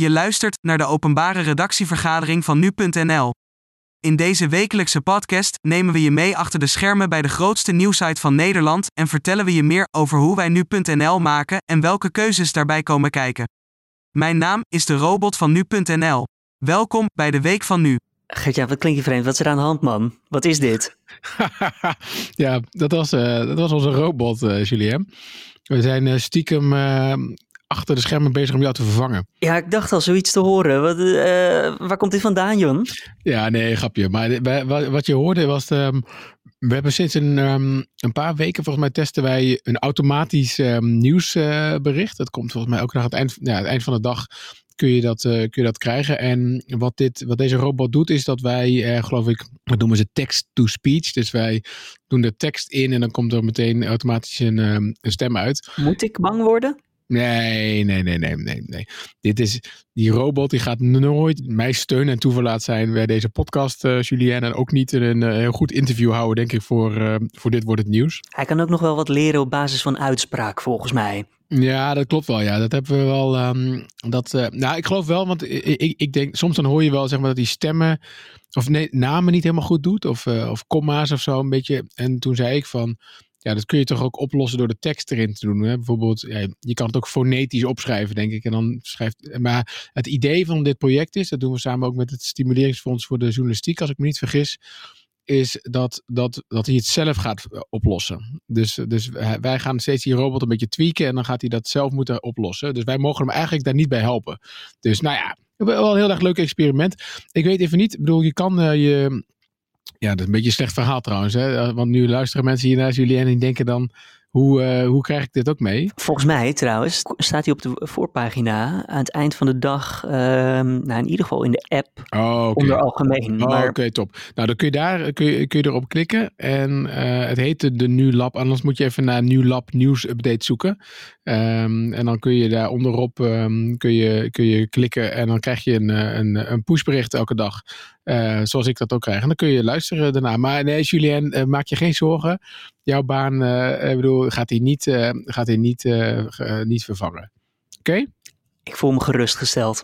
Je luistert naar de openbare redactievergadering van nu.nl. In deze wekelijkse podcast nemen we je mee achter de schermen bij de grootste nieuwsite van Nederland en vertellen we je meer over hoe wij nu.nl maken en welke keuzes daarbij komen kijken. Mijn naam is de robot van nu.nl. Welkom bij de Week van Nu. Gertja, wat klinkt je vreemd? Wat is er aan de hand, man? Wat is dit? ja, dat was, uh, dat was onze robot, uh, Julien. We zijn uh, stiekem achter de schermen bezig om jou te vervangen. Ja, ik dacht al zoiets te horen. Wat, uh, waar komt dit vandaan, Jon? Ja, nee, grapje. Maar wat je hoorde was... Um, we hebben sinds een, um, een paar weken, volgens mij, testen wij een automatisch um, nieuwsbericht. Uh, dat komt volgens mij ook naar het eind, ja, het eind van de dag kun je dat, uh, kun je dat krijgen. En wat, dit, wat deze robot doet, is dat wij, uh, geloof ik, wat noemen ze text-to-speech. Dus wij doen de tekst in en dan komt er meteen automatisch een, um, een stem uit. Moet ik bang worden? Nee, nee, nee, nee, nee, nee. Dit is, die robot die gaat nooit mij steun en toeverlaat zijn bij deze podcast, uh, Julien. En ook niet een uh, heel goed interview houden, denk ik, voor, uh, voor Dit Wordt Het Nieuws. Hij kan ook nog wel wat leren op basis van uitspraak, volgens mij. Ja, dat klopt wel. Ja, dat hebben we wel. Um, dat, nou, ik geloof wel, want ik, ik, ik, denk, soms dan hoor je wel zeg maar dat die stemmen, of nee, namen niet helemaal goed doet, of, of komma's of zo, een beetje. En toen zei ik van ja, dat kun je toch ook oplossen door de tekst erin te doen. Hè? Bijvoorbeeld, je kan het ook fonetisch opschrijven, denk ik. En dan schrijft, maar het idee van dit project is, dat doen we samen ook met het Stimuleringsfonds voor de Journalistiek, als ik me niet vergis, is dat, dat, dat hij het zelf gaat eh, oplossen. Dus, dus wij gaan steeds die robot een beetje tweaken en dan gaat hij dat zelf moeten oplossen. Dus wij mogen hem eigenlijk daar niet bij helpen. Dus nou ja, wel een heel erg leuk experiment. Ik weet even niet, ik bedoel, je kan uh, je ja, dat is een beetje een slecht verhaal trouwens. Hè? Want nu luisteren mensen hier naar jullie en die denken dan... Hoe, uh, hoe krijg ik dit ook mee? Volgens mij trouwens staat hij op de voorpagina aan het eind van de dag, uh, nou in ieder geval in de app, oh, okay. onder algemeen. Oh, maar... Oké, okay, top. Nou, dan kun je daar kun je, kun je erop klikken en uh, het heet de Nu Lab. Anders moet je even naar Nu Lab Nieuws Update zoeken. Um, en dan kun je daar onderop um, kun je, kun je klikken en dan krijg je een, een, een pushbericht elke dag. Uh, zoals ik dat ook krijg. En dan kun je luisteren daarna. Maar nee, Julien, uh, maak je geen zorgen. Jouw baan uh, bedoel, gaat hij niet, gaat niet, niet vervangen. Oké? Ik voel me gerustgesteld.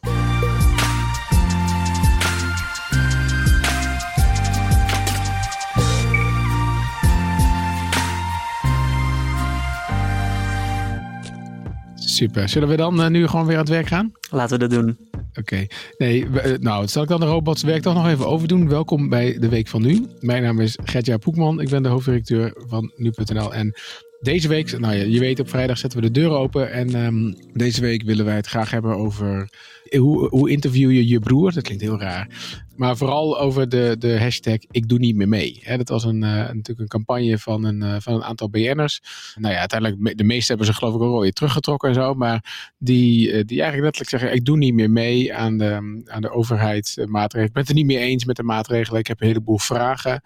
Super. Zullen we dan nu gewoon weer aan het werk gaan? Laten we dat doen. Oké. Okay. Nee, nou, zal ik dan de robotswerk toch nog even overdoen? Welkom bij de Week van Nu. Mijn naam is Gertja Poekman. Ik ben de hoofddirecteur van Nu.nl. En deze week, nou ja, je weet, op vrijdag zetten we de deur open. En um, deze week willen wij het graag hebben over hoe, hoe interview je je broer. Dat klinkt heel raar. Maar vooral over de, de hashtag ik doe niet meer mee. Dat was een, uh, natuurlijk een campagne van een, uh, van een aantal BN'ers. Nou ja, uiteindelijk, de meeste hebben ze geloof ik ook alweer teruggetrokken en zo. Maar die, uh, die eigenlijk letterlijk zeggen, ik doe niet meer mee aan de, aan de overheidsmaatregelen. Ik ben het er niet meer eens met de maatregelen. Ik heb een heleboel vragen.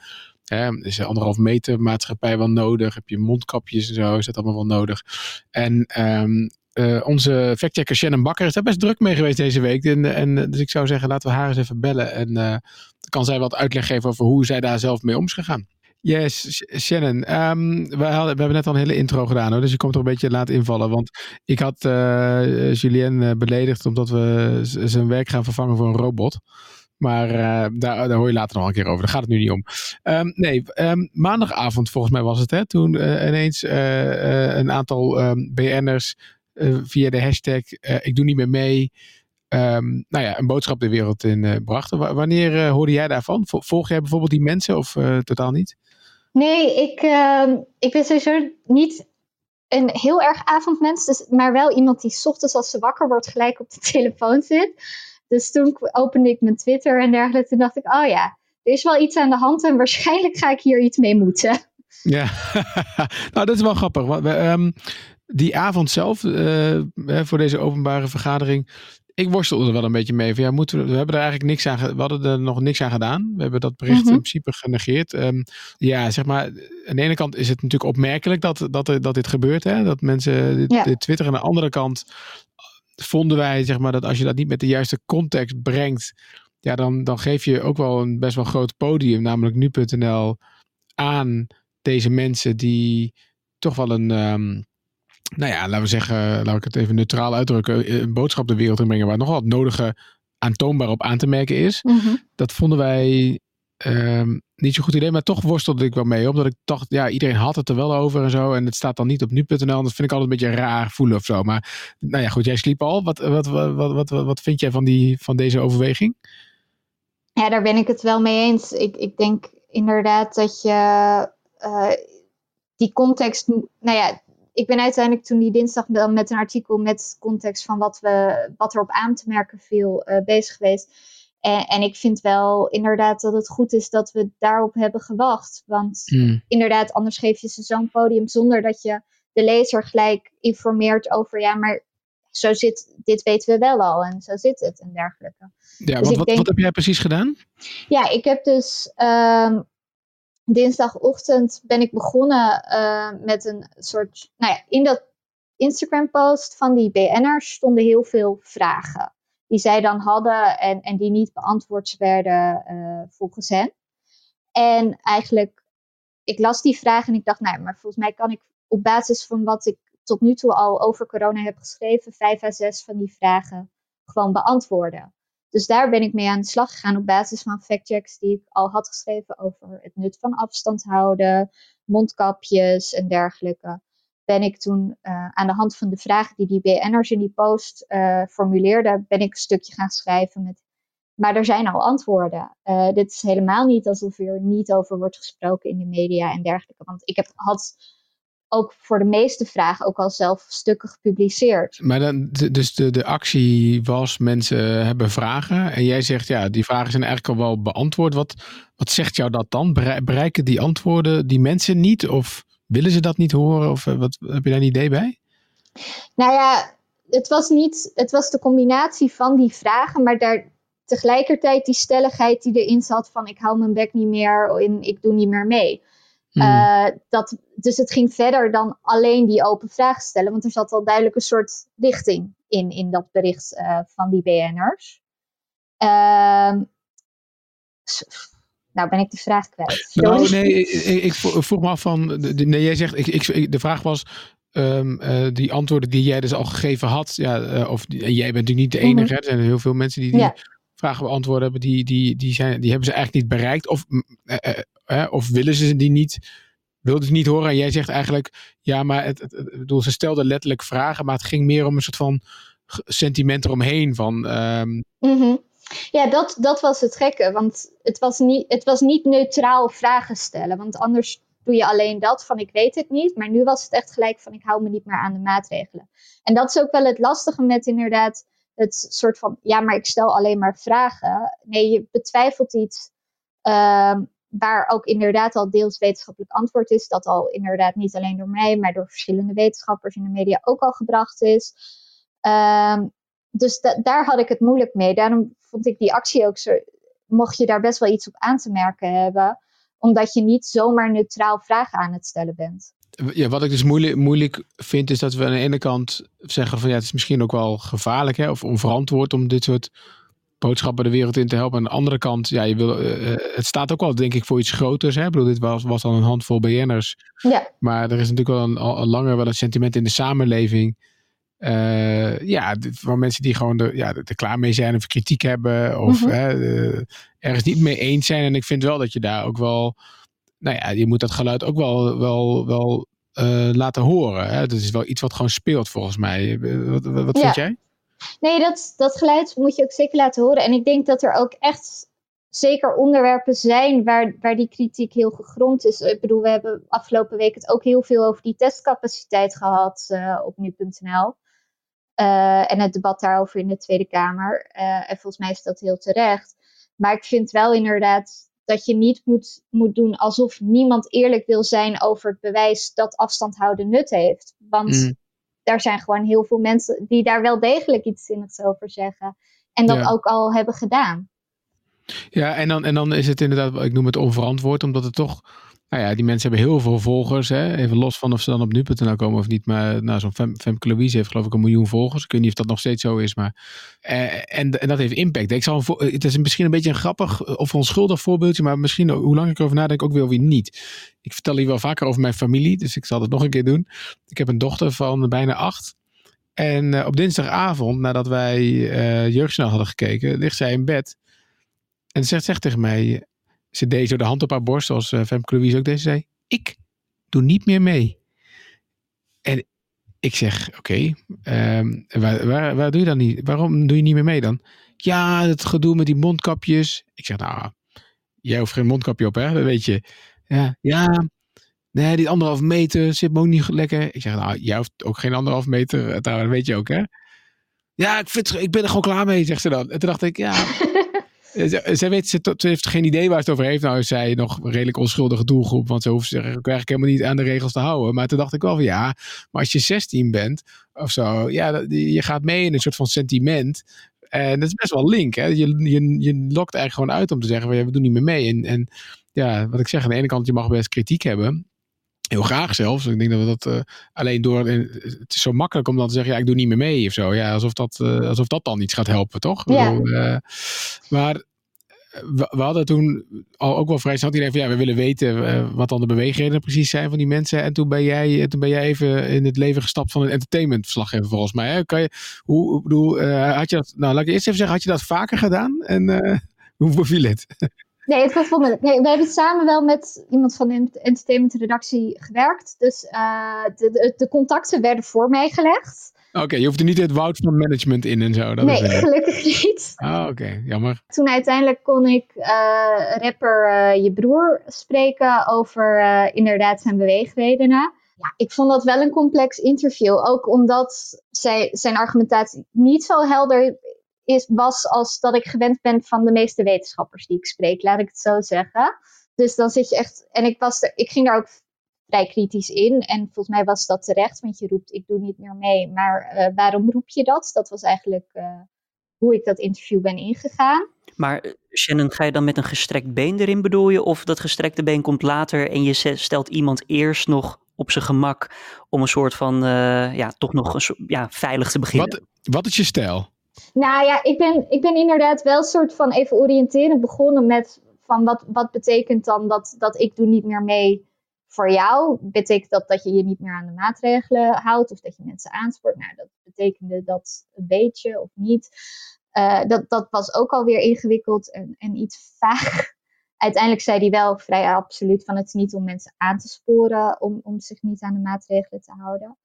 Hè, is anderhalf meter maatschappij wel nodig? Heb je mondkapjes en zo? Is dat allemaal wel nodig? En um, uh, onze factchecker Shannon Bakker is daar best druk mee geweest deze week. En, en, dus ik zou zeggen, laten we haar eens even bellen. En uh, kan zij wat uitleg geven over hoe zij daar zelf mee om is gegaan. Yes, Shannon. Um, we, hadden, we, hebben net al een hele intro gedaan, hoor, dus je komt er een beetje laat invallen. Want ik had uh, Julien beledigd omdat we zijn werk gaan vervangen voor een robot. Maar uh, daar, daar hoor je later nog een keer over. Daar gaat het nu niet om. Um, nee, um, maandagavond volgens mij was het. Hè, toen uh, ineens uh, een aantal um, BN'ers via de hashtag ik doe niet meer mee. nou ja, een boodschap de wereld in brachten. Wanneer hoorde jij daarvan? Volg jij bijvoorbeeld die mensen of totaal niet? Nee, ik, ik ben sowieso niet een heel erg avondmens. Dus, maar wel iemand die ochtends als ze wakker wordt gelijk op de telefoon zit. Dus toen opende ik mijn Twitter en dergelijke. Toen dacht ik, oh ja, er is wel iets aan de hand en waarschijnlijk ga ik hier iets mee moeten. Ja, nou dat is wel grappig. Want, um, die avond zelf, uh, voor deze openbare vergadering, ik worstelde er wel een beetje mee. Van, ja, moeten we, we hebben er eigenlijk niks aan, we hadden er nog niks aan gedaan. We hebben dat bericht mm -hmm. in principe genegeerd. Um, ja, zeg maar, aan de ene kant is het natuurlijk opmerkelijk dat, dat, dat dit gebeurt. Hè? Dat mensen dit, ja. dit twitteren. Aan de andere kant vonden wij zeg maar, dat als je dat niet met de juiste context brengt, ja, dan, dan geef je ook wel een best wel groot podium, namelijk nu.nl, aan deze mensen die toch wel een, um, nou ja, laten we zeggen, laat ik het even neutraal uitdrukken, een boodschap de wereld in brengen waar nogal het nodige aantoonbaar op aan te merken is. Mhm. Dat vonden wij ehm, niet zo'n goed idee, maar toch worstelde ik wel mee. Omdat ik dacht, ja, iedereen had het er wel over en zo. En het staat dan niet op nu.nl. Dat vind ik altijd een beetje raar voelen of zo. Maar nou ja, goed, jij sliep al. Wat, wat, wat, wat, wat, vind jij van, die, van deze overweging? Ja, daar ben ik het wel mee eens. Ik, ik denk inderdaad dat je eh, die context. Nou ja, ik ben uiteindelijk toen die dinsdag met een artikel met context van wat, we, wat er op aan te merken viel eh, bezig geweest. En, en, ik vind wel inderdaad dat het goed is dat we daarop hebben gewacht. Want Hmm. inderdaad, anders geef je ze zo'n podium zonder dat je de lezer gelijk informeert over ja, maar zo zit, dit weten we wel al en zo zit het en dergelijke. Ja, Dus want wat, denk- wat heb jij precies gedaan? Ja, ik heb dus ehm, dinsdagochtend ben ik begonnen eh, met een soort, nou ja, in dat Instagram post van die BN'ers stonden heel veel vragen die zij dan hadden en, en die niet beantwoord werden eh, volgens hen. En eigenlijk, ik las die vragen en ik dacht, nou, maar volgens mij kan ik op basis van wat ik tot nu toe al over corona heb geschreven, vijf à zes van die vragen gewoon beantwoorden. Dus daar ben ik mee aan de slag gegaan op basis van factchecks die ik al had geschreven over het nut van afstand houden, mondkapjes en dergelijke. Ben ik toen eh, aan de hand van de vragen die die BN'ers in die post eh, formuleerden, ben ik een stukje gaan schrijven met. Maar er zijn al antwoorden. Eh, dit is helemaal niet alsof er niet over wordt gesproken in de media en dergelijke. Want ik heb, had ook voor de meeste vragen ook al zelf stukken gepubliceerd. Maar dan, dus de, de actie was, mensen hebben vragen. En jij zegt, ja, die vragen zijn eigenlijk al wel beantwoord. Wat, wat zegt jou dat dan? Berei- Bereiken die antwoorden die mensen niet? Of willen ze dat niet horen? Of eh, wat, heb je daar een idee bij? Nou ja, het was niet, het was de combinatie van die vragen, maar daar tegelijkertijd die stelligheid die erin zat van ik hou mijn bek niet meer in, ik doe niet meer mee. Hmm. Eh, dat, dus het ging verder dan alleen die open vragen stellen, want er zat al duidelijk een soort richting in, in dat bericht eh, van die BN'ers. Ehm, s- nou ben ik de vraag kwijt. Nou, nee, ik, ik, ik vro- vroeg me af van. Nee, jij zegt. Ik, ik, de vraag was. ehm, eh, die antwoorden die jij dus al gegeven had. Ja, eh, of en jij bent natuurlijk niet de enige. Mhm. hè, Er zijn heel veel mensen die die Ja. vragen beantwoord hebben. Die, die, die, zijn, die hebben ze eigenlijk niet bereikt. Of, eh, of willen ze die niet. Wilden ze niet horen. En jij zegt eigenlijk. Ja, maar het, het, het- bedoel, ze stelden letterlijk vragen. Maar het ging meer om een soort van sentiment eromheen. Van. ehm, Mhm. Ja, dat, dat was het gekke. Want het was, niet, het was niet neutraal vragen stellen. Want anders doe je alleen dat van ik weet het niet. Maar nu was het echt gelijk van ik hou me niet meer aan de maatregelen. En dat is ook wel het lastige met inderdaad het soort van ja, maar ik stel alleen maar vragen. Nee, je betwijfelt iets ehm, waar ook inderdaad al deels wetenschappelijk antwoord is. Dat al inderdaad niet alleen door mij, maar door verschillende wetenschappers in de media ook al gebracht is. Ehm, dus da- daar had ik het moeilijk mee. Daarom vond ik die actie ook zo. Mocht je daar best wel iets op aan te merken hebben, omdat je niet zomaar neutraal vragen aan het stellen bent. Ja, wat ik dus moeilijk, moeilijk vind, is dat we aan de ene kant zeggen van ja, het is misschien ook wel gevaarlijk hè, of onverantwoord om dit soort boodschappen de wereld in te helpen. Aan de andere kant, ja, je wil, eh, eh, het staat ook wel denk ik voor iets groters. Hè? Ik bedoel, dit was, was dan een handvol BN'ers. Ja, Maar er is natuurlijk wel een, al, al langer wel een sentiment in de samenleving. Eh, ja, van mensen die gewoon er, ja, er klaar mee zijn of kritiek hebben. Of Mhm. hè, ergens niet mee eens zijn. En ik vind wel dat je daar ook wel. Nou ja, je moet dat geluid ook wel, wel, wel eh, laten horen. Hè? Dat is wel iets wat gewoon speelt volgens mij. Eh, Wat, wat, wat Ja. vind jij? nee, dat, dat geluid moet je ook zeker laten horen. En ik denk dat er ook echt zeker onderwerpen zijn waar, waar die kritiek heel gegrond is. Ik bedoel, we hebben afgelopen week het ook heel veel over die testcapaciteit gehad eh, op nu.nl. Eh, en het debat daarover in de Tweede Kamer. Eh, en volgens mij is dat heel terecht. Maar ik vind wel inderdaad dat je niet moet, moet doen alsof niemand eerlijk wil zijn over het bewijs dat afstand houden nut heeft. Want Mm. daar zijn gewoon heel veel mensen die daar wel degelijk iets zinnigs over zeggen. En dat Ja. ook al hebben gedaan. Ja, en dan, en dan is het inderdaad, ik noem het onverantwoord, omdat het toch nou ja, die mensen hebben heel veel volgers. Hè? Even los van of ze dan op nu.nl komen of niet. Maar nou, zo'n Fem, Femke heeft geloof ik een miljoen volgers. Ik weet niet of dat nog steeds zo is. Maar, eh, en, en dat heeft impact. Ik zal het is misschien een beetje een grappig of onschuldig voorbeeldje. Maar misschien hoe langer ik erover nadenk ook wel weer niet. Ik vertel hier wel vaker over mijn familie. Dus ik zal het nog een keer doen. Ik heb een dochter van bijna acht. En uh, op dinsdagavond, nadat wij uh, Jeugdsnel hadden gekeken, ligt zij in bed. En zegt, zegt tegen mij, ze deed zo de hand op haar borst, zoals uh, Femke Louise ook deze zei. Ik doe niet meer mee. En ik zeg, oké, okay, um, waar, waar, waar, doe je dan niet? Waarom doe je niet meer mee dan? Ja, het gedoe met die mondkapjes. Ik zeg, nou, jij hoeft geen mondkapje op, hè? Weet je. Ja, ja. Nee, die anderhalf meter zit me ook niet lekker. Ik zeg, nou, jij hoeft ook geen anderhalf meter. Dat weet je ook, hè? Ja, ik, vind, ik ben er gewoon klaar mee, zegt ze dan. En toen dacht ik, ja, zij weet, ze, ze, heeft geen idee waar het over heeft. Nou is zij nog een redelijk onschuldige doelgroep. Want ze hoeft zich eigenlijk helemaal niet aan de regels te houden. Maar toen dacht ik wel van ja, maar als je 16 bent of zo. Ja, je gaat mee in een soort van sentiment. En dat is best wel link. Hè? Je, je, je lokt eigenlijk gewoon uit om te zeggen we doen niet meer mee. En, en ja, wat ik zeg, aan de ene kant, je mag best kritiek hebben. Heel graag zelfs. Ik denk dat we dat uh, alleen door. Het is zo makkelijk om dan te zeggen: ja, ik doe niet meer mee of zo. Ja, alsof dat, uh, alsof dat dan iets gaat helpen, toch? Ja. Bedoel, uh, maar we, we, hadden toen al ook wel vrij snel idee van ja, we willen weten wat dan de beweegredenen precies zijn van die mensen. En toen ben jij, toen ben jij even in het leven gestapt van een entertainmentverslaggever volgens mij. Hè? Kan je, hoe, bedoel, had je dat, nou laat ik eerst even zeggen, had je dat vaker gedaan? En hoe beviel het? Nee, het was. Nee, we hebben samen wel met iemand van de entertainmentredactie gewerkt. Dus uh, de, de, de, contacten werden voor mij gelegd. Oké, okay, je hoeft er niet het woud van management in en zo. Dat nee, is, gelukkig niet. Ah, oké, okay. jammer. Toen uiteindelijk kon ik uh, rapper uh, je broer spreken over inderdaad zijn beweegredenen. Ja, ik vond dat wel een complex interview. Ook omdat zij, zijn argumentatie niet zo helder is, was als dat ik gewend ben van de meeste wetenschappers die ik spreek, laat ik het zo zeggen. Dus dan zit je echt. En ik, was er, ik ging daar ook vrij kritisch in. En volgens mij was dat terecht, want je roept: ik doe niet meer mee. Maar uh, waarom roep je dat? Dat was eigenlijk uh, hoe ik dat interview ben ingegaan. Maar Shannon, ga je dan met een gestrekt been erin bedoel je? Of dat gestrekte been komt later en je stelt iemand eerst nog op zijn gemak om een soort van, uh, ja, toch nog een soort, ja, veilig te beginnen? Wat, wat is je stijl? Nou ja, ik ben, ik ben inderdaad wel een soort van even oriënterend begonnen met van wat, wat betekent dan dat, dat ik doe niet meer mee voor jou? Betekent dat dat je je niet meer aan de maatregelen houdt of dat je mensen aanspoort? Nou, dat betekende dat een beetje of niet. Uh, dat, dat was ook alweer ingewikkeld en, en iets vaag. Uiteindelijk zei hij wel vrij absoluut van het is niet om mensen aan te sporen om, om zich niet aan de maatregelen te houden.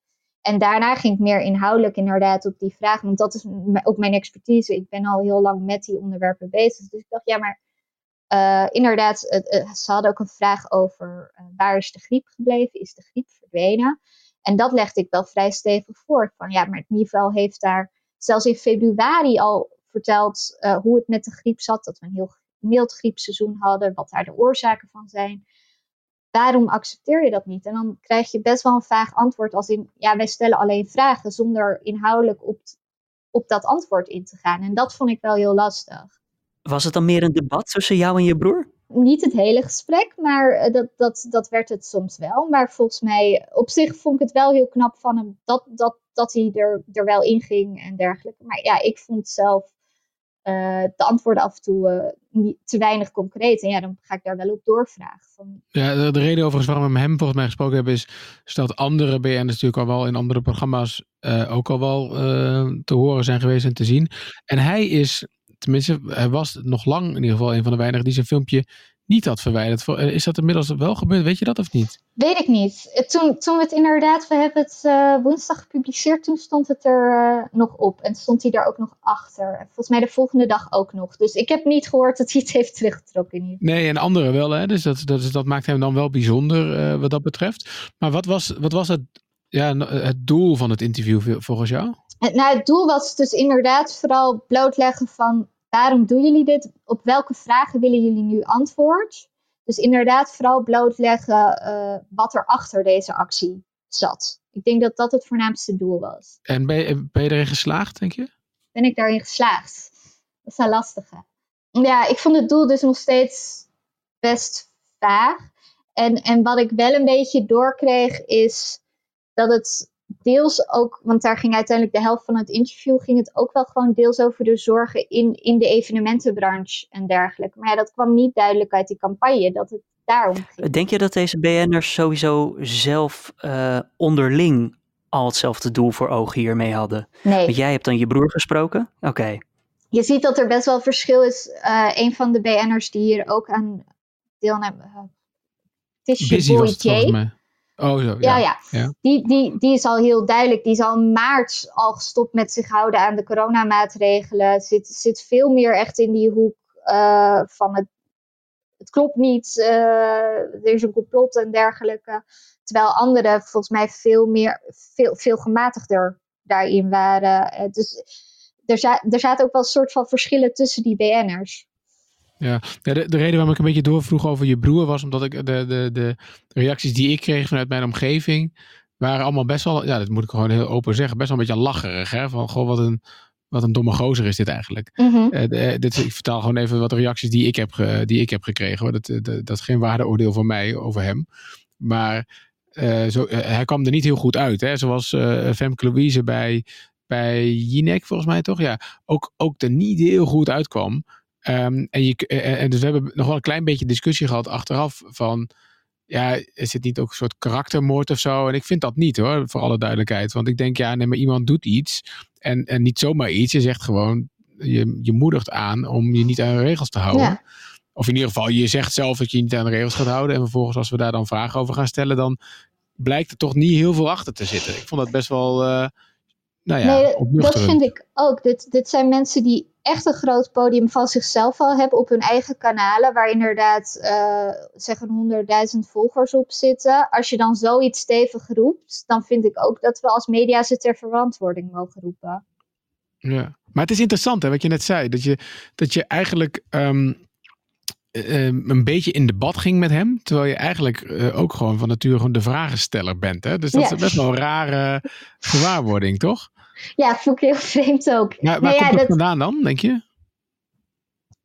En daarna ging ik meer inhoudelijk inderdaad op die vraag, want dat is ook mijn expertise. Ik ben al heel lang met die onderwerpen bezig. Dus ik dacht, ja, maar uh, inderdaad, uh, ze hadden ook een vraag over uh, waar is de griep gebleven? Is de griep verdwenen? En dat legde ik wel vrij stevig voor. Van ja, maar het niveau heeft daar zelfs in februari al verteld hoe het met de griep zat. Dat we een heel mild griepseizoen hadden, wat daar de oorzaken van zijn waarom accepteer je dat niet? En dan krijg je best wel een vaag antwoord als in, ja, wij stellen alleen vragen zonder inhoudelijk op, op dat antwoord in te gaan. En dat vond ik wel heel lastig. Was het dan meer een debat tussen jou en je broer? Niet het hele gesprek, maar dat, dat, dat werd het soms wel. Maar volgens mij, op zich vond ik het wel heel knap van hem dat, dat, dat hij er, er wel in ging en dergelijke. Maar ja, ik vond zelf de antwoorden af en toe uh, niet, te weinig concreet. En ja, dan ga ik daar wel op doorvragen. Van... Ja, de, de, reden overigens waarom we met hem volgens mij gesproken hebben is... dat andere BN'ers natuurlijk al wel in andere programma's uh, ook al wel te horen zijn geweest en te zien. En hij is, tenminste, hij was nog lang in ieder geval een van de weinigen die zijn filmpje niet had verwijderd. Is dat inmiddels wel gebeurd? Weet je dat of niet? Weet ik niet. Toen, toen we het inderdaad, we hebben het uh, woensdag gepubliceerd, toen stond het er uh, nog op. En stond hij daar ook nog achter. Volgens mij de volgende dag ook nog. Dus ik heb niet gehoord dat hij het heeft teruggetrokken. Nee, en anderen wel. Hè? Dus dat, dat, dat maakt hem dan wel bijzonder uh, wat dat betreft. Maar wat was, wat was het, ja, het doel van het interview volgens jou? Nou, het doel was dus inderdaad vooral blootleggen van waarom doen jullie dit? Op welke vragen willen jullie nu antwoord? Dus inderdaad vooral blootleggen uh, wat er achter deze actie zat. Ik denk dat dat het voornaamste doel was. En ben je, ben je erin geslaagd, denk je? Ben ik daarin geslaagd? Dat is een lastige. ja, ik vond het doel dus nog steeds best vaag. En, en wat ik wel een beetje doorkreeg is dat het deels ook, want daar ging uiteindelijk de helft van het interview, ging het ook wel gewoon deels over de zorgen in, in de evenementenbranche en dergelijke. Maar ja, dat kwam niet duidelijk uit die campagne, dat het daarom ging. Denk je dat deze BN'ers sowieso zelf uh, onderling al hetzelfde doel voor ogen hiermee hadden? Nee. Want jij hebt dan je broer gesproken? Oké. Je ziet dat er best wel verschil is. Uh, een van de BN'ers die hier ook aan deelnemen. Uh, het is Busy was het volgens mij. Oh, zo, ja. Ja, ja. Die, die, die is al heel duidelijk. Die is al in maart al gestopt met zich houden aan de coronamaatregelen. Zit, zit veel meer echt in die hoek uh, van het, het klopt niet. Uh, er is een complot en dergelijke. Terwijl anderen volgens mij veel meer, veel, veel gematigder daarin waren. Uh, dus er, za er zaten ook wel een soort van verschillen tussen die BN'ers. Ja, de, de reden waarom ik een beetje doorvroeg over je broer was omdat ik de, de, de reacties die ik kreeg vanuit mijn omgeving waren allemaal best wel, ja, dat moet ik gewoon heel open zeggen, best wel een beetje lacherig. Hè? Van goh, wat een, wat een domme gozer is dit eigenlijk. Mm -hmm. uh, de, dit, ik vertaal gewoon even wat reacties die ik heb, ge, die ik heb gekregen. Dat, dat, dat is geen waardeoordeel van mij over hem. Maar uh, zo, uh, hij kwam er niet heel goed uit. Hè? Zoals Femke Louise bij, bij Jinek, volgens mij toch? Ja, ook, ook er niet heel goed uitkwam. Um, en, je, en dus we hebben nog wel een klein beetje discussie gehad achteraf van, ja, is het niet ook een soort karaktermoord of zo? En ik vind dat niet hoor, voor alle duidelijkheid. Want ik denk, ja, nee, maar iemand doet iets en, en niet zomaar iets. Je zegt gewoon, je, je moedigt aan om je niet aan de regels te houden. Ja. Of in ieder geval, je zegt zelf dat je je niet aan de regels gaat houden. En vervolgens als we daar dan vragen over gaan stellen, dan blijkt er toch niet heel veel achter te zitten. Ik vond dat best wel, uh, nou ja, nee, dat vind ik ook. Dit, dit zijn mensen die echt een groot podium van zichzelf al hebben op hun eigen kanalen, waar inderdaad uh, zeggen honderdduizend volgers op zitten. Als je dan zoiets stevig roept, dan vind ik ook dat we als media ze ter verantwoording mogen roepen. Ja, maar het is interessant hè, wat je net zei, dat je, dat je eigenlijk um, um, een beetje in debat ging met hem, terwijl je eigenlijk uh, ook gewoon van nature gewoon de vragensteller bent. Hè? Dus dat Ja. is best wel een rare gewaarwording, toch? Ja, vond ik heel vreemd ook. Ja, waar ja, komt dat, dat- vandaan dan, denk je?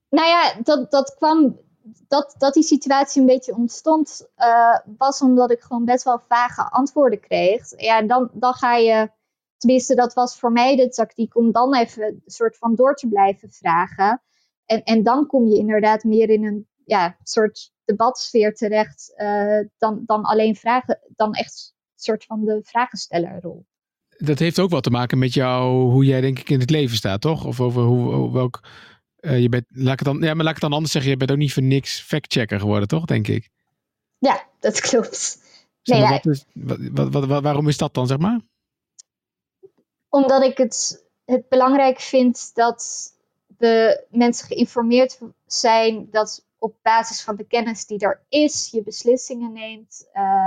Nou ja, dat, dat kwam. Dat, dat die situatie een beetje ontstond, eh, was omdat ik gewoon best wel vage antwoorden kreeg. Ja, dan, dan ga je. Tenminste, dat was voor mij de tactiek om dan even een soort van door te blijven vragen. En, en dan kom je inderdaad meer in een ja, soort debatsfeer terecht. eh, dan, dan alleen vragen. Dan echt een soort van de vragenstellerrol. Dat heeft ook wel te maken met jou, hoe jij denk ik in het leven staat, toch? Of over hoe, welk... eh, je bent, laat ik het dan, ja, maar laat ik het dan anders zeggen. Je bent ook niet voor niks factchecker geworden, toch? Denk ik. Ja, dat klopt. Nee, maar, ja, wat is, wat, wat, wat- wat- waarom is dat dan, zeg maar? omdat ik het, het belangrijk vind dat de mensen geïnformeerd zijn dat op basis van de kennis die er is, je beslissingen neemt. eh,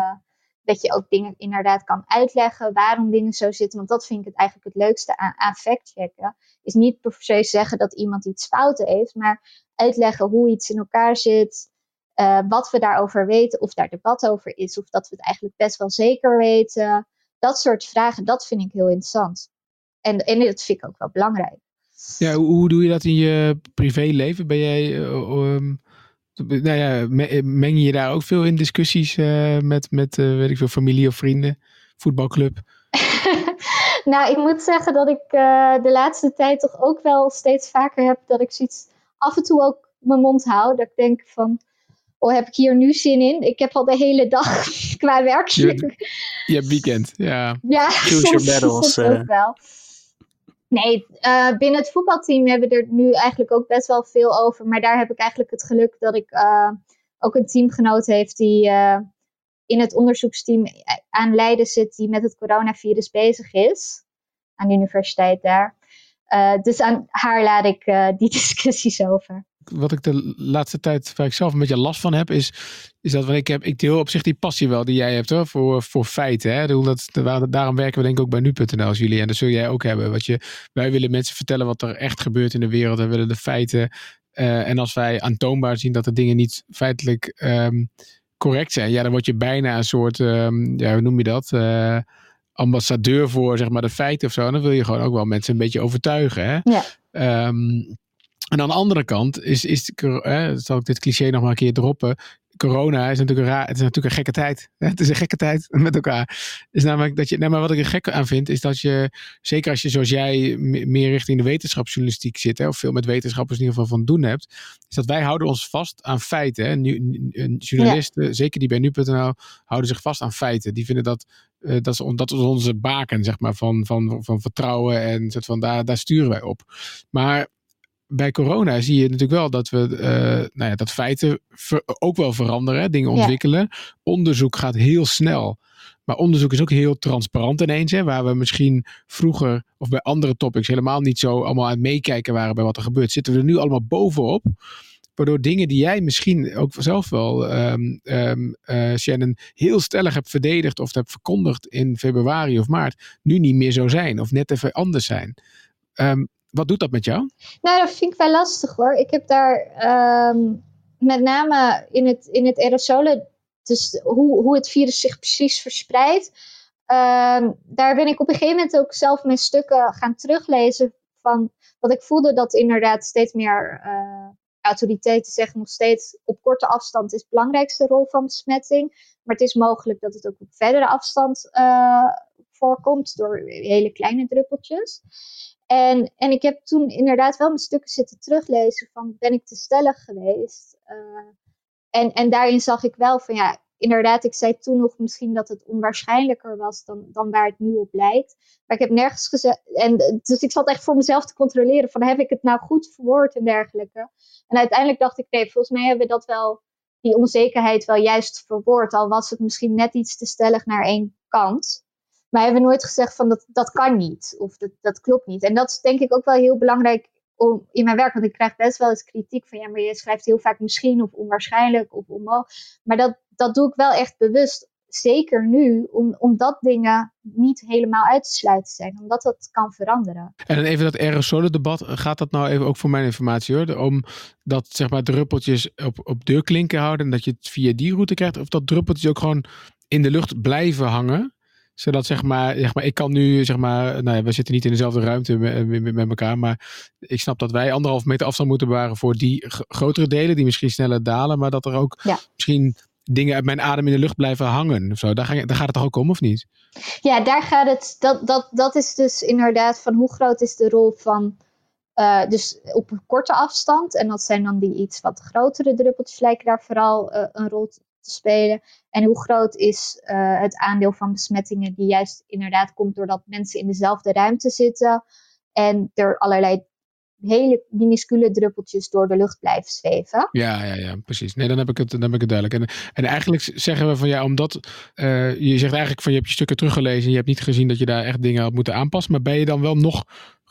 dat je ook dingen inderdaad kan uitleggen waarom dingen zo zitten. Want dat vind ik het eigenlijk het leukste aan, aan factchecken. Is niet per se zeggen dat iemand iets fout heeft, maar uitleggen hoe iets in elkaar zit. eh, wat we daarover weten, of daar debat over is, of dat we het eigenlijk best wel zeker weten. Dat soort vragen, dat vind ik heel interessant. En, en dat vind ik ook wel belangrijk. Ja, hoe, hoe doe je dat in je privéleven? Ben jij, eh, nou ja, me- meng je daar ook veel in discussies eh, met, met eh, weet ik veel, familie of vrienden, voetbalclub? nou, ik moet zeggen dat ik eh, de laatste tijd toch ook wel steeds vaker heb dat ik zoiets af en toe ook mijn mond hou. Dat ik denk van, oh, heb ik hier nu zin in? Ik heb al de hele dag qua werk. Je- Je hebt weekend, ja. Ja, Choose your soms, battles, soms eh. ook wel. Nee, eh, binnen het voetbalteam hebben we er nu eigenlijk ook best wel veel over. Maar daar heb ik eigenlijk het geluk dat ik eh, ook een teamgenoot heeft die eh, in het onderzoeksteam aan Leiden zit, die met het coronavirus bezig is. Aan de universiteit daar. Dus aan haar laat ik die discussies over. Wat ik de laatste tijd, waar ik zelf een beetje last van heb, is, is dat want ik heb, ik deel op zich die passie wel die jij hebt hoor, voor, voor feiten. Hè? Dat, daarom werken we denk ik ook bij nu.nl als jullie. En dat zul jij ook hebben. Wat je, wij willen mensen vertellen wat er echt gebeurt in de wereld. We willen de feiten. eh, en als wij aantoonbaar zien dat de dingen niet feitelijk ehm, correct zijn, ja, dan word je bijna een soort, ehm, ja, hoe noem je dat? Eh, ambassadeur voor zeg maar de feiten of zo. En dan wil je gewoon ook wel mensen een beetje overtuigen. Hè? Ja. Ehm, En aan de andere kant is, is hè, zal ik dit cliché nog maar een keer droppen corona is natuurlijk een raar, het is natuurlijk een gekke tijd. Het is een gekke tijd met elkaar. Is namelijk dat je, nee, maar wat ik er gek aan vind, is dat je, zeker als je zoals jij meer richting de wetenschapsjournalistiek zit, hè, of veel met wetenschappers in ieder geval van doen hebt, is dat wij houden ons vast aan feiten. Hè. Nu, journalisten, zeker die bij nu.nl, houden zich vast aan feiten. Die vinden dat, uh, dat, is, dat is onze baken, zeg maar, van, van, van vertrouwen en soort van, daar, daar sturen wij op. Maar bij corona zie je natuurlijk wel dat we uh, nou ja, dat feiten ook wel veranderen, dingen ontwikkelen. Onderzoek gaat heel snel. Maar onderzoek is ook heel transparant ineens. Hè, waar we misschien vroeger of bij andere topics helemaal niet zo allemaal aan het meekijken waren bij wat er gebeurt. Zitten we er nu allemaal bovenop. Waardoor dingen die jij misschien ook zelf wel, um, um, uh, Shannon, heel stellig hebt verdedigd of hebt verkondigd in februari of maart, nu niet meer zo zijn. Of net even anders zijn. Um, wat doet dat met jou? Nou, dat vind ik wel lastig hoor. Ik heb daar ehm, met name in het, in het aerosolen, dus hoe, hoe het virus zich precies verspreidt. Ehm, daar ben ik op een gegeven moment ook zelf mijn stukken gaan teruglezen. Van wat ik voelde dat inderdaad steeds meer uh, autoriteiten zeggen nog steeds op korte afstand is de belangrijkste rol van besmetting. Maar het is mogelijk dat het ook op verdere afstand uh, voorkomt door hele kleine druppeltjes. En, en ik heb toen inderdaad wel mijn stukken zitten teruglezen van ben ik te stellig geweest. Uh, en, en daarin zag ik wel van ja, inderdaad, ik zei toen nog misschien dat het onwaarschijnlijker was dan, dan waar het nu op lijkt. Maar ik heb nergens gezegd. En, dus ik zat echt voor mezelf te controleren: van heb ik het nou goed verwoord en dergelijke. En uiteindelijk dacht ik: nee, volgens mij hebben we dat wel, die onzekerheid wel juist verwoord. Al was het misschien net iets te stellig naar één kant. Maar hebben nooit gezegd van dat, dat kan niet. Of dat, dat klopt niet. En dat is denk ik ook wel heel belangrijk om, in mijn werk. Want ik krijg best wel eens kritiek van ja, maar je schrijft heel vaak misschien of onwaarschijnlijk of onmogelijk. Maar dat, dat doe ik wel echt bewust. Zeker nu, om, omdat dingen niet helemaal uit te sluiten zijn. Omdat dat kan veranderen. En even dat aerosolendebat. Gaat dat nou even ook voor mijn informatie hoor? Om dat zeg maar druppeltjes op, op deurklinken houden. En dat je het via die route krijgt. Of dat druppeltjes ook gewoon in de lucht blijven hangen zodat zeg maar, zeg maar, ik kan nu, zeg maar, nou ja, we zitten niet in dezelfde ruimte met, met, met elkaar, maar ik snap dat wij anderhalf meter afstand moeten bewaren voor die grotere delen, die misschien sneller dalen, maar dat er ook misschien dingen uit mijn adem in de lucht blijven hangen of zo. Daar, ga, daar gaat het toch ook om, of niet? Ja, daar gaat het, dat, dat, dat is dus inderdaad van hoe groot is de rol van, uh, dus op een korte afstand, en dat zijn dan die iets wat grotere druppeltjes, lijken daar vooral uh, een rol te spelen? En hoe groot is uh, het aandeel van besmettingen die juist inderdaad komt doordat mensen in dezelfde ruimte zitten en er allerlei hele minuscule druppeltjes door de lucht blijven zweven. Ja, ja, ja, precies. Nee, dan heb ik het, dan heb ik het duidelijk. En, en eigenlijk zeggen we van ja, omdat uh, je zegt eigenlijk van je hebt je stukken teruggelezen en je hebt niet gezien dat je daar echt dingen had moeten aanpassen, maar ben je dan wel nog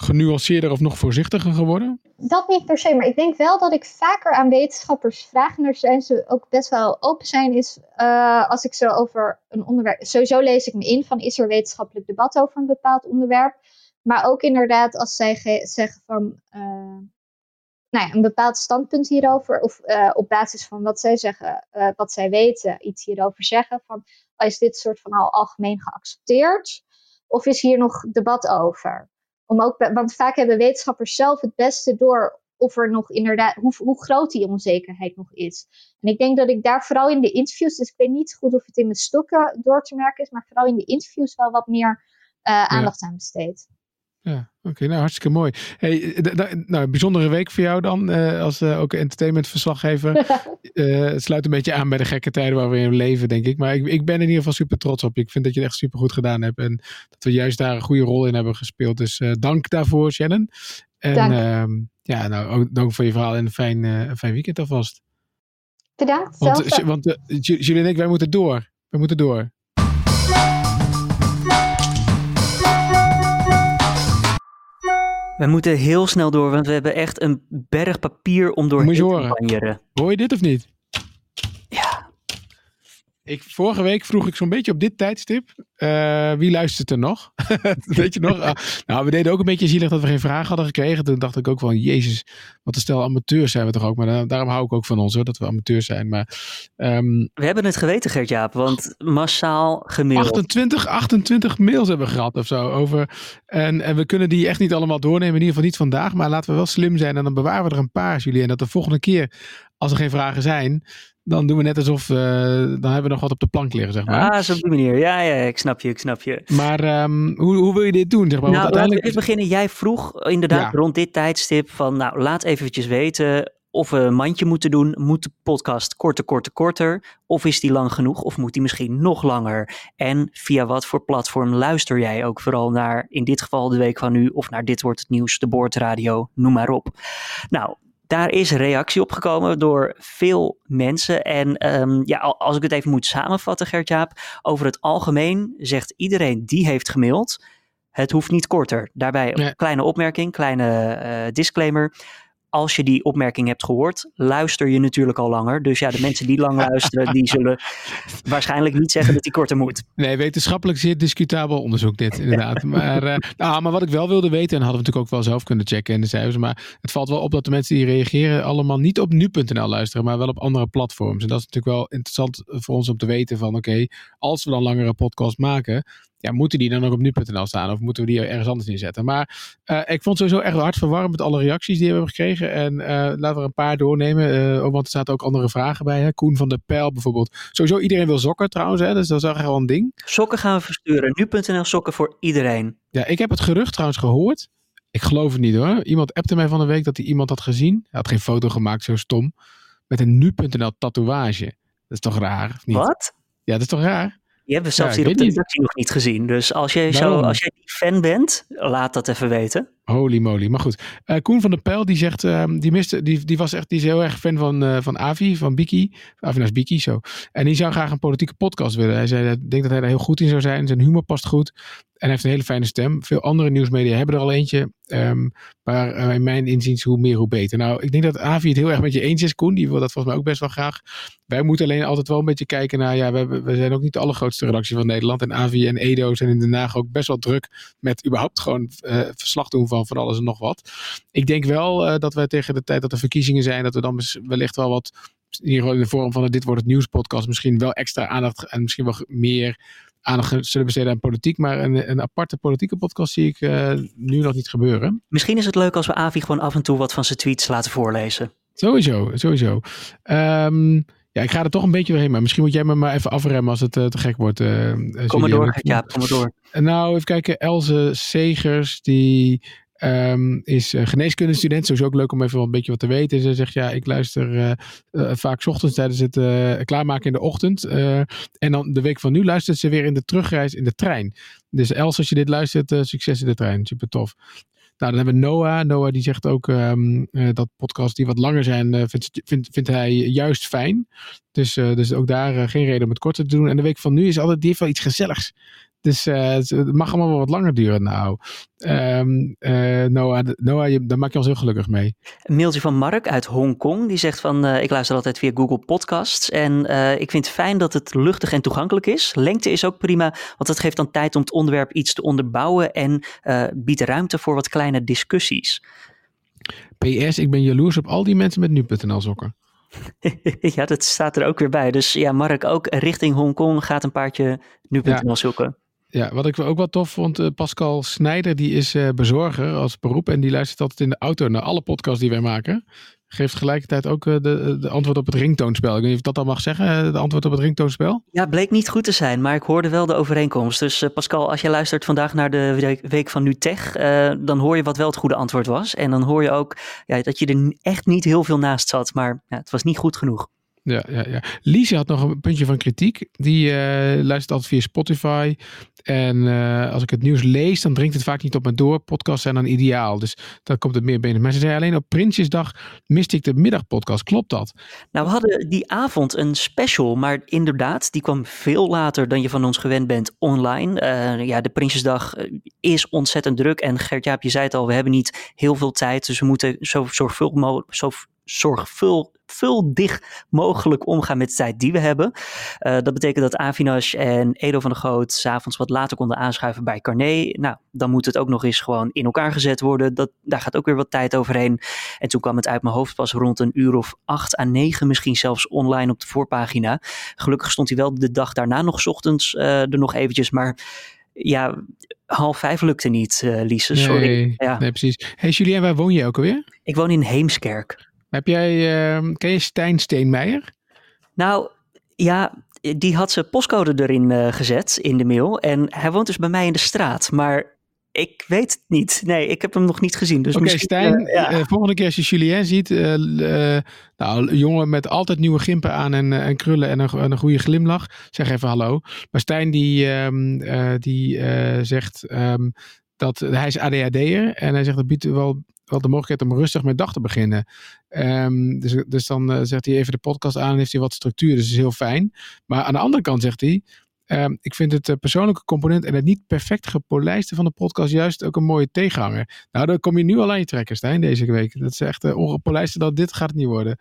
genuanceerder of nog voorzichtiger geworden? Dat niet per se, maar ik denk wel dat ik vaker aan wetenschappers vraag en daar zijn ze ook best wel open zijn, is uh, als ik zo over een onderwerp, sowieso lees ik me in van is er wetenschappelijk debat over een bepaald onderwerp. Maar ook inderdaad als zij zeggen van uh, nou ja, een bepaald standpunt hierover, of uh, op basis van wat zij zeggen, wat zij weten, iets hierover zeggen. Van is dit soort van al algemeen geaccepteerd? Of is hier nog debat over? Om ook, want vaak hebben wetenschappers zelf het beste door of er nog inderdaad, hoe, hoe groot die onzekerheid nog is. En ik denk dat ik daar vooral in de interviews, dus ik weet niet goed of het in mijn stokken door te merken is, maar vooral in de interviews wel wat meer aandacht ja. aan besteed. Ja, oké, nou hartstikke mooi. Hey, nou, bijzondere week voor jou dan, uh, als uh, ook entertainmentverslaggever. uh, het sluit een beetje aan bij de gekke tijden waar we in leven, denk ik. Maar ik, ik ben in ieder geval super trots op je. Ik vind dat je het echt super goed gedaan hebt en dat we juist daar een goede rol in hebben gespeeld. Dus dank daarvoor, Shannon. En dank. Ehm, ja, nou ook dank voor je verhaal en een fijn, een fijn weekend alvast. Bedankt. Want, want jullie en ik, wij moeten door. We moeten door. We moeten heel snel door, want we hebben echt een berg papier om doorheen te banjeren. Hoor je dit of niet? Ik, vorige week vroeg ik zo'n beetje op dit tijdstip. eh, wie luistert er nog? Weet je nog? Ah, nou, we deden ook een beetje zielig dat we geen vragen hadden gekregen. Toen dacht ik ook van, jezus, wat een stel amateurs zijn we toch ook. Maar da- daarom hou ik ook van ons, hoor, dat we amateurs zijn. Maar ehm, We hebben het geweten, Gert-Jaap, want massaal gemaild. 28, 28 mails hebben we gehad of zo. Over, en, en we kunnen die echt niet allemaal doornemen. In ieder geval niet vandaag. Maar laten we wel slim zijn. En dan bewaren we er een paar, jullie. En dat de volgende keer, als er geen vragen zijn. Dan doen we net alsof, eh, dan hebben we nog wat op de plank liggen, zeg maar. Ah, zo op die manier. Ja, ja, ik snap je, ik snap je. Maar ehm, hoe, hoe wil je dit doen? Zeg maar? Nou, Want laten we uiteindelijk. beginnen. Jij vroeg inderdaad Ja. rond dit tijdstip van, nou, laat eventjes weten of we een mandje moeten doen. Moet de podcast korter, korter, korter? Of is die lang genoeg? Of moet die misschien nog langer? En via wat voor platform luister jij ook vooral naar, in dit geval de week van nu, of naar Dit Wordt Het Nieuws, de Boordradio, noem maar op. Nou, daar is reactie op gekomen door veel mensen. En ehm, ja, al- als ik het even moet samenvatten, Gert-Jaap, over het algemeen zegt iedereen die heeft gemaild, het hoeft niet korter. Daarbij een kleine opmerking, kleine eh, disclaimer. Als je die opmerking hebt gehoord, luister je natuurlijk al langer. Dus ja, de mensen die lang luisteren, die zullen waarschijnlijk niet zeggen dat die korter moet. Nee, wetenschappelijk zeer discutabel onderzoek dit, inderdaad. maar, eh, nou, maar wat ik wel wilde weten, en hadden we natuurlijk ook wel zelf kunnen checken in de cijfers, maar het valt wel op dat de mensen die reageren allemaal niet op nu.nl luisteren, maar wel op andere platforms. En dat is natuurlijk wel interessant voor ons om te weten van, oké, als we dan langere podcasts maken, ja, moeten die dan ook op nu.nl staan of moeten we die ergens anders inzetten? Maar eh, ik vond het sowieso echt hard verwarrend met alle reacties die we hebben gekregen. En eh, laten we er een paar doornemen, ook want er zaten ook andere vragen bij. Hè? Koen van der Pijl bijvoorbeeld. Sowieso iedereen wil sokken trouwens, hè? dus dat is echt wel een ding. Sokken gaan we versturen. Nu.nl sokken voor iedereen. Ja, ik heb het gerucht trouwens gehoord. Ik geloof het niet hoor. Iemand appte mij van de week dat hij iemand had gezien. Hij had geen foto gemaakt, zo stom. Met een nu.nl tatoeage. Dat is toch raar, of niet? Wat? Ja, dat is toch raar? Die hebben we zelfs Ja, hier op de redactie nog niet gezien. Dus als jij, zo, als jij die fan bent, laat dat even weten. Holy moly. Maar goed. Eh, Koen van der Pijl, die zegt, ehm, die, miste, die, die, was echt, die is heel erg fan van, eh, van Avi, van Biki. Avi naast Biki, zo. En die zou graag een politieke podcast willen. Hij zei, ik denk dat hij daar heel goed in zou zijn. Zijn humor past goed. En hij heeft een hele fijne stem. Veel andere nieuwsmedia hebben er al eentje. Ehm, maar eh, in mijn inziens, hoe meer, hoe beter. Nou, ik denk dat Avi het heel erg met je eens is, Koen. Die wil dat volgens mij ook best wel graag. Wij moeten alleen altijd wel een beetje kijken naar, ja, we, hebben- we zijn ook niet de allergrootste redactie van Nederland. En Avi en Edo zijn in Den Haag ook best wel druk met überhaupt gewoon verslag doen van van alles en nog wat. Ik denk wel eh, dat wij tegen de tijd dat er verkiezingen zijn, dat we dan wellicht wel wat, in ieder geval in de vorm van de Dit Wordt Het Nieuws podcast, misschien wel extra aandacht en misschien wel meer aandacht zullen besteden aan politiek. Maar een, een aparte politieke podcast zie ik eh, nu nog niet gebeuren. Misschien is het leuk als we Avi gewoon af en toe wat van zijn tweets laten voorlezen. Sowieso, sowieso. Ehm, ja, ik ga er toch een beetje doorheen, maar misschien moet jij me maar even afremmen als het eh, te gek wordt. Kom maar door, Gert-Jaap, kom maar door. Nou, even kijken. Else Segers, die ehm, is uh, geneeskundestudent. Sowieso ook leuk om even wel een beetje wat te weten. Ze zegt, ja, ik luister eh, eh, vaak ochtends tijdens het eh, klaarmaken in de ochtend. Eh, en dan de week van nu luistert ze weer in de terugreis in de trein. Dus Els, als je dit luistert, eh, succes in de trein. Super tof. Nou, dan hebben we Noah. Noah die zegt ook ehm, eh, dat podcasts die wat langer zijn, eh, vindt, vindt, hij juist fijn. Dus, eh, dus ook daar eh, geen reden om het korter te doen. En de week van nu is altijd, die heeft iets gezelligs. Dus eh, het mag allemaal wel wat langer duren. Nou, eh, Noah, Noah je, daar maak je ons heel gelukkig mee. Een mailtje van Mark uit Hongkong. Die zegt van, eh, ik luister altijd via Google Podcasts. En ik vind het fijn dat het luchtig en toegankelijk is. Lengte is ook prima, want het geeft dan tijd om het onderwerp iets te onderbouwen. En biedt ruimte voor wat kleine discussies. PS, ik ben jaloers op al die mensen met nu.nl sokken. ja, dat staat er ook weer bij. Dus ja, Mark ook richting Hongkong gaat een paardje nu.nl Ja. zoeken. Ja, wat ik ook wel tof vond, eh, Pascal Snijder, die is eh, bezorger als beroep. En die luistert altijd in de auto naar alle podcasts die wij maken. Geeft tegelijkertijd ook eh, de, de antwoord op het ringtoonspel. Ik weet niet of dat dan mag zeggen, de antwoord op het ringtoonspel. Ja, bleek niet goed te zijn, maar ik hoorde wel de overeenkomst. Dus Pascal, als jij luistert vandaag naar de week- van NuTech, dan hoor je wat wel het goede antwoord was. En dan hoor je ook ja, dat je er echt niet heel veel naast zat, maar ja, het was niet goed genoeg. Ja, ja, ja. Lise had nog een puntje van kritiek. Die luistert altijd via Spotify. En eh, als ik het nieuws lees, dan dringt het vaak niet op me door. Podcasts zijn dan ideaal. Dus dan komt het meer binnen. Maar ze zei alleen op Prinsjesdag miste ik de middagpodcast. Klopt dat? Nou, we hadden die avond een special, maar inderdaad, die kwam veel later dan je van ons gewend bent online. Eh, ja, de Prinsjesdag eh, is ontzettend druk en Gert-Jaap, je zei het al, we hebben niet heel veel tijd, dus we moeten zo zorgvuldig mogelijk, zo zorgvuldig mogelijk omgaan met de tijd die we hebben. Dat betekent dat Avinash en Edo van der Goot s'avonds wat later konden aanschuiven bij Carné. Nou, dan moet het ook nog eens gewoon in elkaar gezet worden. Dat, daar gaat ook weer wat tijd overheen. En toen kwam het uit mijn hoofd pas rond een uur of acht à negen, misschien zelfs online op de voorpagina. Gelukkig stond hij wel de dag daarna nog ochtends uh, er nog eventjes, maar ja, half vijf lukte niet, uh, Lise. Sorry. Nee, ja. nee, precies. Hey Julien, waar woon je ook alweer? Ik woon in Heemskerk. Heb jij, uh, ken je Stijn Steenmeijer? Nou, ja, die had zijn postcode erin uh, gezet in de mail. En hij woont dus bij mij in de straat. Maar ik weet het niet. Nee, ik heb hem nog niet gezien. Dus Oké, okay, Stijn, uh, ja. uh, volgende keer als je Julien ziet, nou, jongen met altijd nieuwe gimpen aan en, en krullen en een, een, goede glimlach, zeg even hallo. Maar Stijn die, um, die zegt um, dat hij is ADHD'er en hij zegt dat biedt wel, wel de mogelijkheid om rustig met dag te beginnen. Um, dus, dus dan zegt hij even de podcast aan en heeft hij wat structuur, dus dat is heel fijn. Maar aan de andere kant zegt hij, Um, ik vind het uh, persoonlijke component en het niet perfect gepolijste van de podcast juist ook een mooie tegenhanger. Nou, dan kom je nu al aan je trekken, Stijn, deze week. Dat is echt uh, ongepolijste dat dit gaat het niet worden.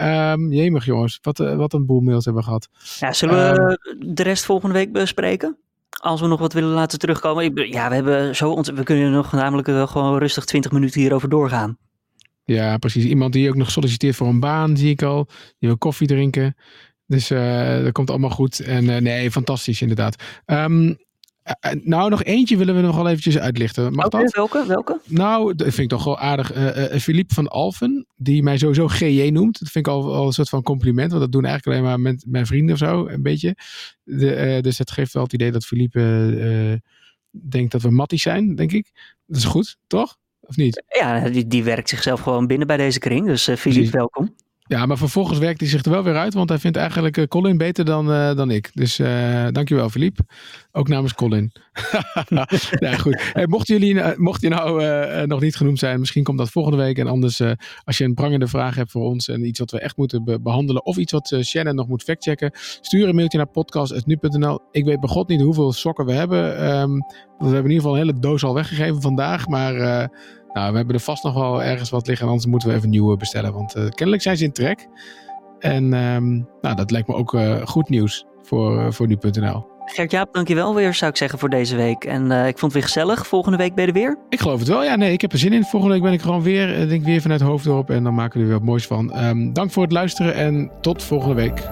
Um, jemig jongens, wat, uh, wat een boel mails hebben we gehad. Ja, zullen we de rest volgende week bespreken? Als we nog wat willen laten terugkomen. Ik, ja, we hebben zo ont we kunnen nog namelijk gewoon rustig 20 minuten hierover doorgaan. Ja, precies. Iemand die ook nog solliciteert voor een baan, zie ik al. Die wil koffie drinken. Dus uh, dat komt allemaal goed. En uh, nee, fantastisch inderdaad. Um, nou, nog eentje willen we nog wel eventjes uitlichten. Mag okay, dat? Welke? welke? Nou, dat vind ik toch wel aardig. Philippe van Alphen, die mij sowieso GJ noemt. Dat vind ik al, al een soort van compliment. Want dat doen eigenlijk alleen maar met mijn vrienden of zo, een beetje. De, dus het geeft wel het idee dat Philippe denkt dat we matties zijn, denk ik. Dat is goed, toch? Of niet? Ja, die, die werkt zichzelf gewoon binnen bij deze kring. Dus Philippe, Precies. welkom. Ja, maar vervolgens werkt hij zich er wel weer uit, want hij vindt eigenlijk uh, Colin beter dan, uh, dan ik. Dus uh, dankjewel, Philippe. Ook namens Colin. ja, goed. Hey, mocht, jullie, mocht je nou nog niet genoemd zijn, misschien komt dat volgende week. En anders, als je een prangende vraag hebt voor ons en iets wat we echt moeten be behandelen, of iets wat Shannon nog moet factchecken, stuur een mailtje naar podcast.nu.nl. Ik weet bij god niet hoeveel sokken we hebben. Um, we hebben in ieder geval een hele doos al weggegeven vandaag, maar... Nou, we hebben er vast nog wel ergens wat liggen. Anders moeten we even nieuwe bestellen. Want uh, kennelijk zijn ze in trek. En um, nou, dat lijkt me ook uh, goed nieuws voor, uh, voor nu.nl. Gert-Jaap, dankjewel weer, zou ik zeggen, voor deze week. En ik vond het weer gezellig. Volgende week ben je er weer? Ik geloof het wel. Ja, nee, ik heb er zin in. Volgende week ben ik gewoon weer, denk weer vanuit Hoofddorp. En dan maken we er weer wat moois van. Um, dank voor het luisteren en tot volgende week.